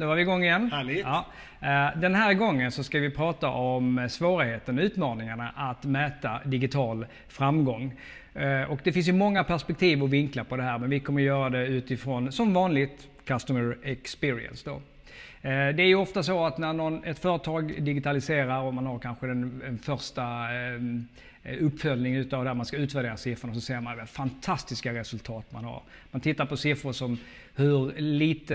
då var vi igång igen. Härligt. Ja. Eh, Den här gången så ska vi prata om svårigheten, utmaningarna att mäta digital framgång. Eh, Och det finns ju många perspektiv och vinklar på det här, men vi kommer göra det utifrån, som vanligt, Customer Experience. Då. Eh, det är ju ofta så att när någon, ett företag digitaliserar och man har kanske den, den första uppföljningen uppföljning utav där man ska utvärdera siffrorna så ser man vad fantastiska resultat man har. Man tittar på siffror som hur lite,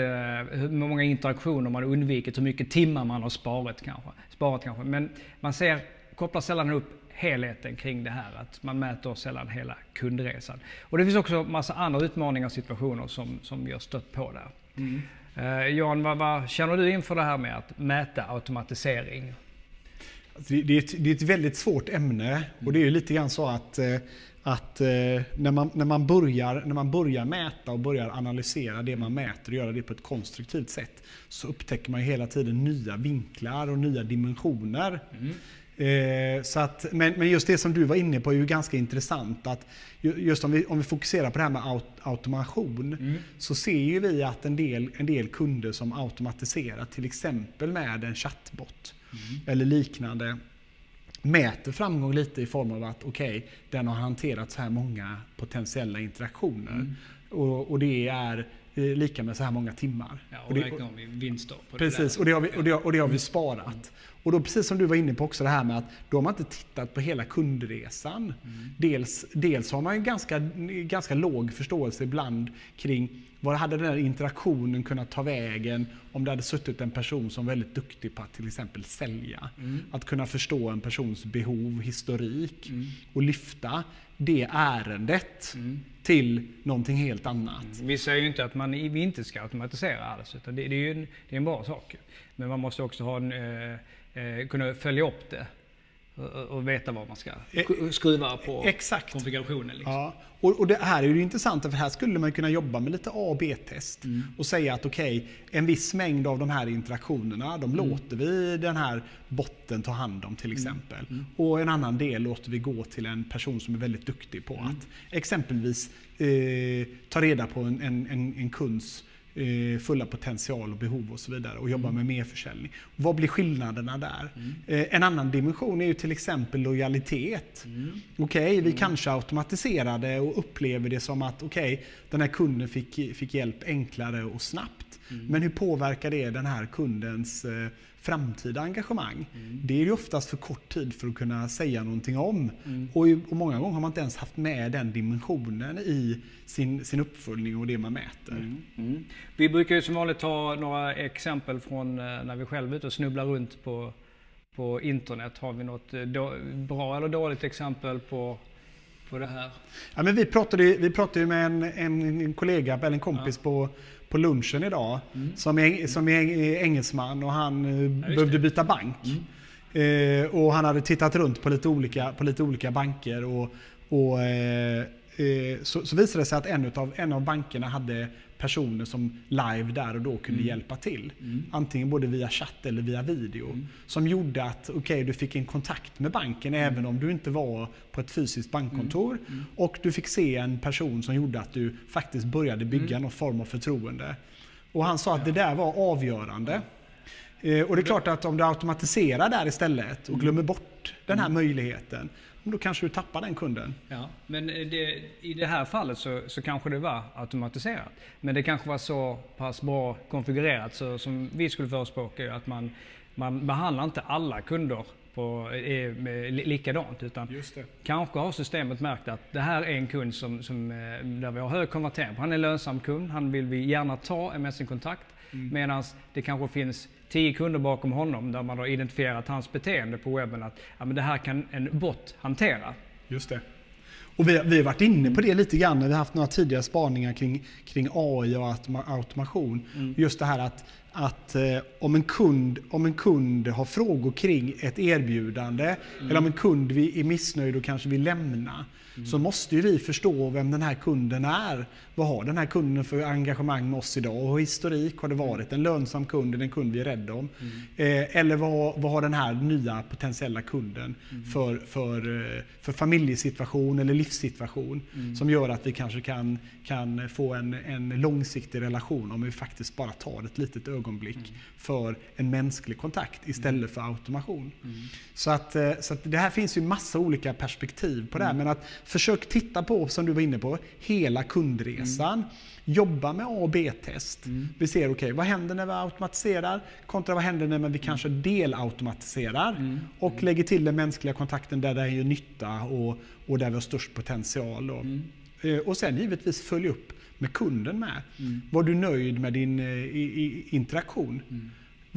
hur många interaktioner man undvikit, hur mycket timmar man har sparat kanske. Sparat kanske. Men man ser, kopplar sällan upp helheten kring det här, att man mäter sällan hela kundresan. Och det finns också massa andra utmaningar och situationer som, som vi har stött på där. Mm. Jan, vad, vad känner du inför det här med att mäta automatisering? Alltså, Det, det, är ett, det är ett väldigt svårt ämne och det är lite grann så att, eh, att eh, när, man, när, man börjar, när man börjar mäta och börjar analysera det man mäter och göra det på ett konstruktivt sätt så upptäcker man hela tiden nya vinklar och nya dimensioner. Eh, så att, men, men just det som du var inne på är ju ganska intressant. att ju- Just om vi, om vi fokuserar på det här med aut, automation så ser ju vi att en del, en del kunder som automatiserar till exempel med en chatbot eller liknande mäter framgång lite i form av att okej, den har hanterat så här många potentiella interaktioner. Och, och det är eh, lika med så här många timmar. Ja, och och det, räknar om vi vinster på Precis, det och det, har vi, och, det, har- och det har vi sparat. Och då precis som du var inne på också det här med att då har man inte tittat på hela kundresan. Dels, dels har man ju ganska, ganska låg förståelse ibland kring vad hade den här interaktionen kunnat ta vägen om det hade suttit en person som var väldigt duktig på att till exempel sälja. Att kunna förstå en persons behov, historik och lyfta det ärendet till någonting helt annat. Vi säger ju inte att man inte ska automatisera alls, utan det, det är ju en, det är en bra sak. Men man måste också ha en, eh, eh, kunna följa upp det och, och veta vad man ska sk- skruva på Exakt. konfigurationen. Liksom. Ja, och, och det här är ju intressant för här skulle man kunna jobba med lite A och B-test och säga att okej, en viss mängd av de här interaktionerna, de låter vi den här botten ta hand om till exempel. Och en annan del låter vi gå till en person som är väldigt duktig på att exempelvis eh, ta reda på en, en, en, en kunds eh, fulla potential och behov och så vidare och jobba med merförsäljning. Vad blir skillnaderna där? Eh, en annan dimension är ju till exempel lojalitet. Okej, vi kanske automatiserade och upplever det som att okej, den här kunden fick, fick hjälp enklare och snabbt. Men hur påverkar det den här kundens eh, framtida engagemang? Det är ju oftast för kort tid för att kunna säga någonting om. Och, i- och många gånger har man inte ens haft med den dimensionen i sin, sin uppföljning och det man mäter. Mm. Vi brukar ju som vanligt ta några exempel från eh, när vi själva är ute och snubblar runt på, på internet. Har vi något eh, då, bra eller dåligt exempel på, på det här? Ja, men vi, pratade, ju- vi pratade ju med en, en, en kollega eller en kompis på, på lunchen idag som, är, som är engelsman och han eh, behövde byta bank. Eh, och han hade tittat runt på lite olika, på lite olika banker och, och eh, eh, så, så visade det sig att en av, en av bankerna hade personer som live där och då kunde hjälpa till. Antingen både via chatt eller via video. Som gjorde att okej, du fick en kontakt med banken även om du inte var på ett fysiskt bankkontor. Och du fick se en person som gjorde att du faktiskt började bygga någon form av förtroende. Och han sa att det där var avgörande. Eh, Och det är klart att om du automatiserar där istället och glömmer bort den här möjligheten, då kanske du tappar den kunden. Ja, men eh, det, i det här fallet så, så kanske det var automatiserat. Men det kanske var så pass bra konfigurerat så som vi skulle förespråka att man, man behandlar inte alla kunder på, eh, likadant. Utan. Kanske har systemet märkt att det här är en kund som, som, där vi har hög konvertering. Han är en lönsam kund, han vill vi gärna ta med sin kontakt. Medan det kanske finns tio kunder bakom honom där man har identifierat hans beteende på webben att ja, men det här kan en bot hantera. Just det. Och vi, vi har varit inne på det lite grann när vi har haft några tidigare spaningar kring, kring AI och automa, automation. Just det här att, att eh, om, en kund, om en kund har frågor kring ett erbjudande eller om en kund är missnöjd och kanske vill lämna så måste ju vi förstå vem den här kunden är. Vad har den här kunden för engagemang med oss idag? Och historik, har det varit en lönsam kund, en kund vi är rädda om? Eh, eller vad, vad har den här nya potentiella kunden för, för, eh, för familjesituation eller livssituation som gör att vi kanske kan, kan få en, en långsiktig relation om vi faktiskt bara tar ett litet ögonblick ögonblick för en mänsklig kontakt istället för automation. Så, att, eh, så att det här finns ju massa olika perspektiv på det här. Men att försök titta på, som du var inne på, hela kundresan. Jobba med A och B-test. Vi ser, okej, okay, vad händer när vi automatiserar kontra vad händer när vi kanske delautomatiserar och lägger till den mänskliga kontakten där det gör nytta och, och där vi har störst potential. Och, eh, och sen givetvis följ upp med kunden med. Mm. Var du nöjd med din eh, i, i interaktion?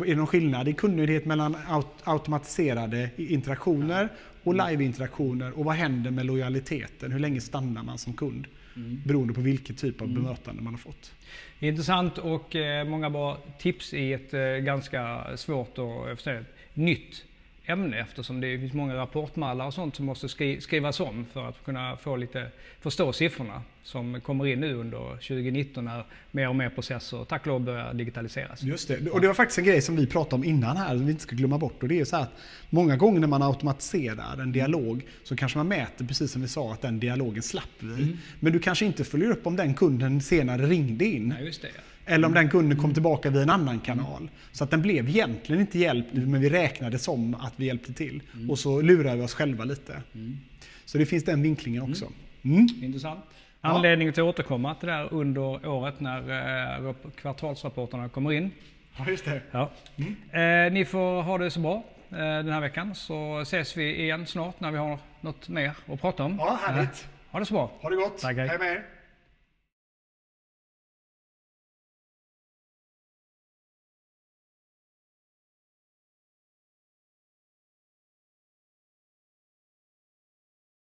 Är det någon skillnad i kundnöjdhet mellan aut automatiserade interaktioner och mm. live-interaktioner? Och vad händer med lojaliteten? Hur länge stannar man som kund? Mm. Beroende på vilken typ av mm. bemötande man har fått. Intressant och eh, många bra tips i ett eh, ganska svårt och säga, nytt ämne eftersom det finns många rapportmallar och sånt som måste skri skrivas om för att kunna få lite, förstå siffrorna som kommer in nu under 2019 när mer och mer processer tack och lov börjar digitaliseras. Just det, och det var faktiskt en grej som vi pratade om innan här som vi inte ska glömma bort och det är så att många gånger när man automatiserar en dialog så kanske man mäter precis som vi sa att den dialogen slapp vi. Mm. Men du kanske inte följer upp om den kunden senare ringde in. Nej, just det. Eller om den kunden kom tillbaka via en annan kanal. Så att den blev egentligen inte hjälpt, men vi räknade som att vi hjälpte till. Mm. Och så lurar vi oss själva lite. Mm. Så det finns den vinklingen också. Mm. Intressant. Anledning till att återkomma till det där under året när eh, kvartalsrapporterna kommer in. Ja, just det. Ja. Eh, ni får ha det så bra eh, den här veckan så ses vi igen snart när vi har något mer att prata om. Ja, härligt. Ha det så bra. Ha det gott. Tack, hej. hej med er.